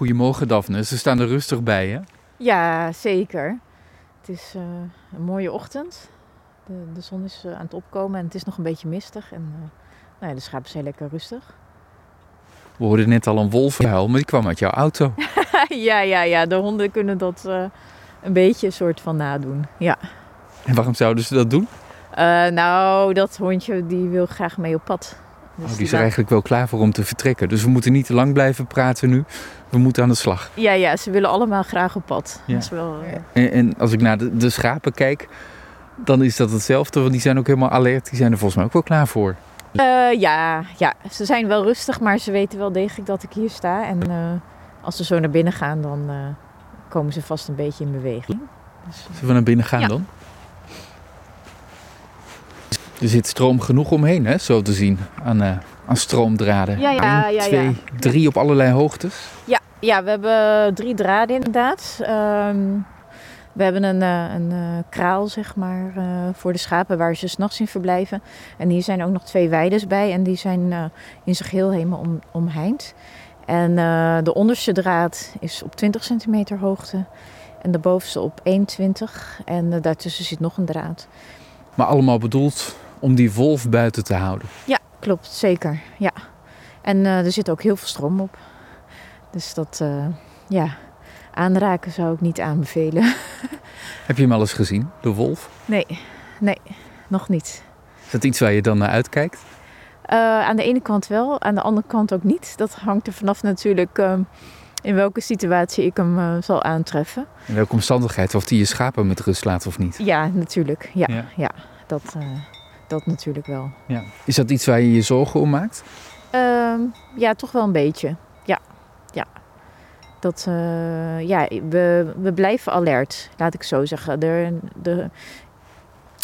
Goedemorgen Daphne, ze staan er rustig bij hè? Ja, zeker. Het is eh, een mooie ochtend. De, de zon is eh, aan het opkomen en het is nog een beetje mistig. En eh, nou ja, de schapen zijn lekker rustig. We hoorden net al een wolvenhuil, maar die kwam uit jouw auto. ja, ja, ja. De honden kunnen dat een beetje een soort van nadoen. Ja. En waarom zouden ze dat doen? Nou, dat hondje die wil graag mee op pad. Dus Oh, die is er eigenlijk wel klaar voor om te vertrekken. Dus we moeten niet te lang blijven praten nu. We moeten aan de slag. Ja, ja, ze willen allemaal graag op pad. Ja. Dat is wel, eh, En, en als ik naar de, de schapen kijk, dan is dat hetzelfde. Want die zijn ook helemaal alert. Die zijn er volgens mij ook wel klaar voor. Eh, ja, ja, ze zijn wel rustig, maar ze weten wel degelijk dat ik hier sta. En eh, als ze zo naar binnen gaan, dan komen ze vast een beetje in beweging. Dus, Zullen we naar binnen gaan Ja. dan? Er zit stroom genoeg omheen, hè, zo te zien, aan, eh, aan stroomdraden. Ja, ja, Eén, ja, twee, ja. drie op allerlei hoogtes. ja, ja, we hebben drie draden inderdaad. Ehm, we hebben een, eh, een eh, kraal, zeg maar, voor de schapen waar ze s'nachts in verblijven. En hier zijn ook nog twee weides bij en die zijn in zijn geheel helemaal om, omheind. En de onderste draad is op 20 centimeter hoogte en de bovenste op 1,20. En daartussen zit nog een draad. Maar allemaal bedoeld om die wolf buiten te houden. Ja, klopt, zeker. Ja. En eh, er zit ook heel veel stroom op. Dus dat, eh, ja, aanraken zou ik niet aanbevelen. Heb je hem al eens gezien, de wolf? Nee, nee, nog niet. Is dat iets waar je dan naar uitkijkt? Eh, aan de ene kant wel, aan de andere kant ook niet. Dat hangt er vanaf natuurlijk eh, in welke situatie ik hem zal aantreffen. In welke omstandigheid? Of die je schapen met rust laat of niet? Ja, natuurlijk. Ja, Ja. ja. dat, dat natuurlijk wel. Ja. Is dat iets waar je je zorgen om maakt? Ehm, ja, toch wel een beetje. Ja, ja. Dat, eh, ja, we, we blijven alert, laat ik zo zeggen. Er, de,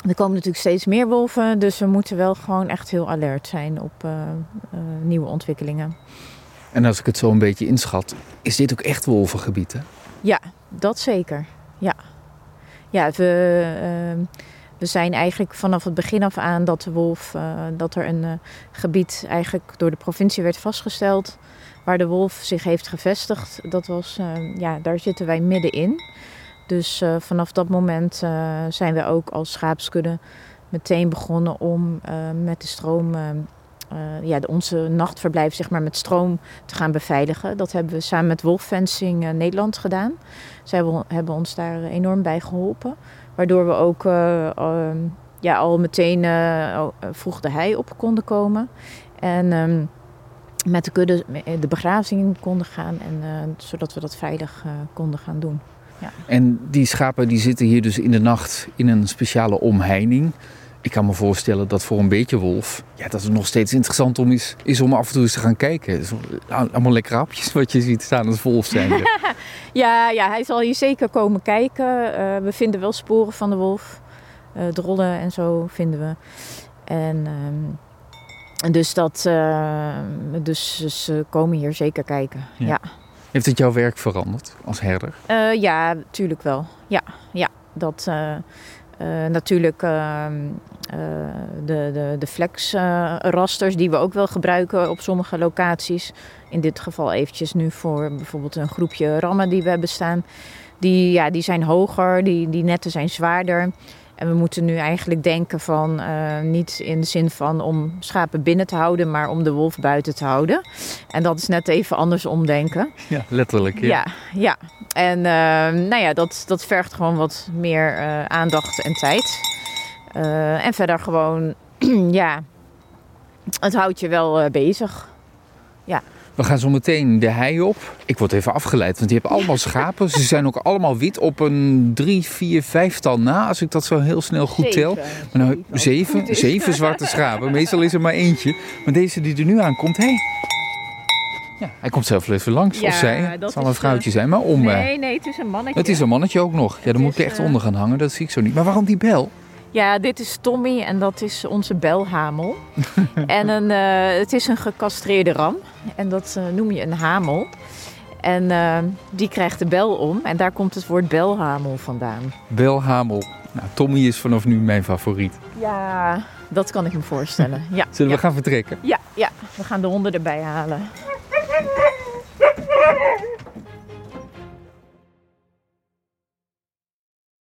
er komen natuurlijk steeds meer wolven, dus we moeten wel gewoon echt heel alert zijn op eh, eh, nieuwe ontwikkelingen. En als ik het zo een beetje inschat, is dit ook echt wolvengebied, hè? Ja, dat zeker. Ja, ja we, ehm, we zijn eigenlijk vanaf het begin af aan dat de wolf, eh, dat er een eh, gebied eigenlijk door de provincie werd vastgesteld waar de wolf zich heeft gevestigd. Dat was, eh, ja, daar zitten wij middenin. Dus vanaf dat moment zijn we ook als schaapskudde meteen begonnen om met de stroom, ja, onze nachtverblijf zeg maar, met stroom te gaan beveiligen. Dat hebben we samen met Wolf Fencing eh, Nederland gedaan. Zij hebben ons daar enorm bij geholpen. Waardoor we ook eh, ehm, ja, al meteen eh, eh, vroeg de hei op konden komen. En ehm, met de kudde de begrazing in konden gaan. En, zodat we dat veilig eh, konden gaan doen. En die schapen die zitten hier dus in de nacht in een speciale omheining. Ik kan me voorstellen dat voor een beetje wolf, ja, dat het nog steeds interessant om is, is om af en toe eens te gaan kijken. Wel allemaal lekkere hapjes wat je ziet staan als wolf zijn. Ja, ja, hij zal hier zeker komen kijken. Eh, we vinden wel sporen van de wolf. Eh drollen en zo vinden we. En ehm, dus dat, eh, dus ze komen hier zeker kijken. Ja. Ja, Heeft het jouw werk veranderd als herder? Eh, ja natuurlijk wel. Ja, ja. Dat eh, eh, natuurlijk ehm, eh, de, de, de flex-rasters die we ook wel gebruiken op sommige locaties. In dit geval eventjes nu voor bijvoorbeeld een groepje rammen die we hebben staan. Die, ja, die zijn hoger, die, die netten zijn zwaarder. En we moeten nu eigenlijk denken van eh, niet in de zin van om schapen binnen te houden, maar om de wolf buiten te houden. En dat is net even andersom denken. Ja, letterlijk. Ja. Ja, ja. En eh, nou ja, dat, dat vergt gewoon wat meer eh, aandacht en tijd. Eh, en verder gewoon, ja, het houdt je wel eh, bezig. We gaan zo meteen de hei op. Ik word even afgeleid, want je hebt allemaal schapen. Ze zijn ook allemaal wit op een drie, vier, vijftal na, als ik dat zo heel snel goed tel. Maar nou, zeven, zeven zwarte schapen. Meestal is er maar eentje. Maar deze die er nu aankomt, hé. Hey. Ja, hij komt zelf even langs, Ja, of zij. Het zal een vrouwtje zijn, maar om... eh, Nee, nee, het is een mannetje. het is een mannetje ook nog. Ja, dan moet ik er echt eh, onder gaan hangen. Dat zie ik zo niet. Maar waarom die bel? Ja, dit is Tommy en dat is onze belhamel. en een, eh, het is een gecastreerde ram. En dat eh, noem je een hamel. En eh, die krijgt de bel om. En daar komt het woord belhamel vandaan. Belhamel. Nou, Tommy is vanaf nu mijn favoriet. Ja, dat kan ik me voorstellen. Ja, Zullen ja. we gaan vertrekken? Ja, ja, we gaan de honden erbij halen.